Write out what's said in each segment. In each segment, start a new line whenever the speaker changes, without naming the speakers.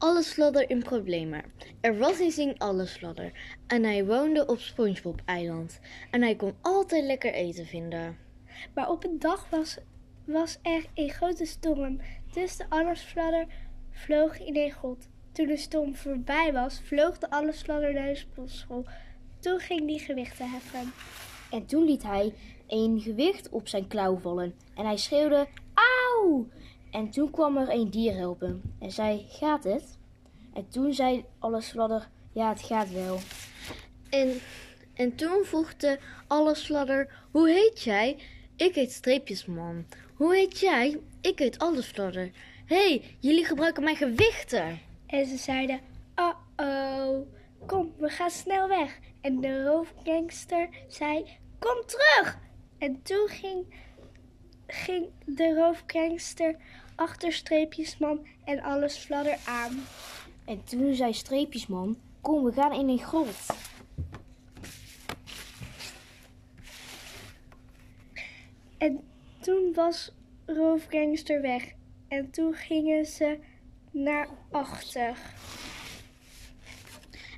Allesfladder in problemen. Er was eens een Allesfladder en hij woonde op SpongeBob-eiland. En hij kon altijd lekker eten vinden.
Maar op een dag was, was er een grote storm. Dus de allesfladder vloog in een grot. Toen de storm voorbij was, vloog de allesfladder naar de sportschool. Toen ging die gewichten heffen.
En toen liet hij een gewicht op zijn klauw vallen. En hij schreeuwde, auw! En toen kwam er een dier helpen. En zei, gaat het? En toen zei Allesfladder, ja, het gaat wel.
En, en toen vroeg de Allesfladder, hoe heet jij? Ik heet Streepjesman. Hoe heet jij? Ik heet Allesfladder. Hé, hey, jullie gebruiken mijn gewichten.
En ze zeiden, oh-oh, kom, we gaan snel weg. En de roofgangster zei, kom terug. En toen ging, ging de roofgangster achter Streepjesman en Allesfladder aan.
En toen zei Streepjesman, kom, we gaan in een grot.
En toen was roofgangster weg. En toen gingen ze naar achter.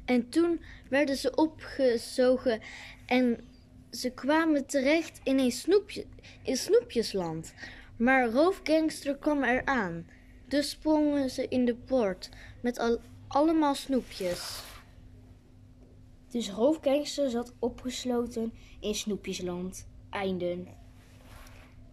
En toen werden ze opgezogen en ze kwamen terecht in een snoepje, in snoepjesland. Maar roofgangster kwam eraan. Dus sprongen ze in de poort met al, allemaal snoepjes.
Dus Roofgangster zat opgesloten in Snoepjesland. Einden.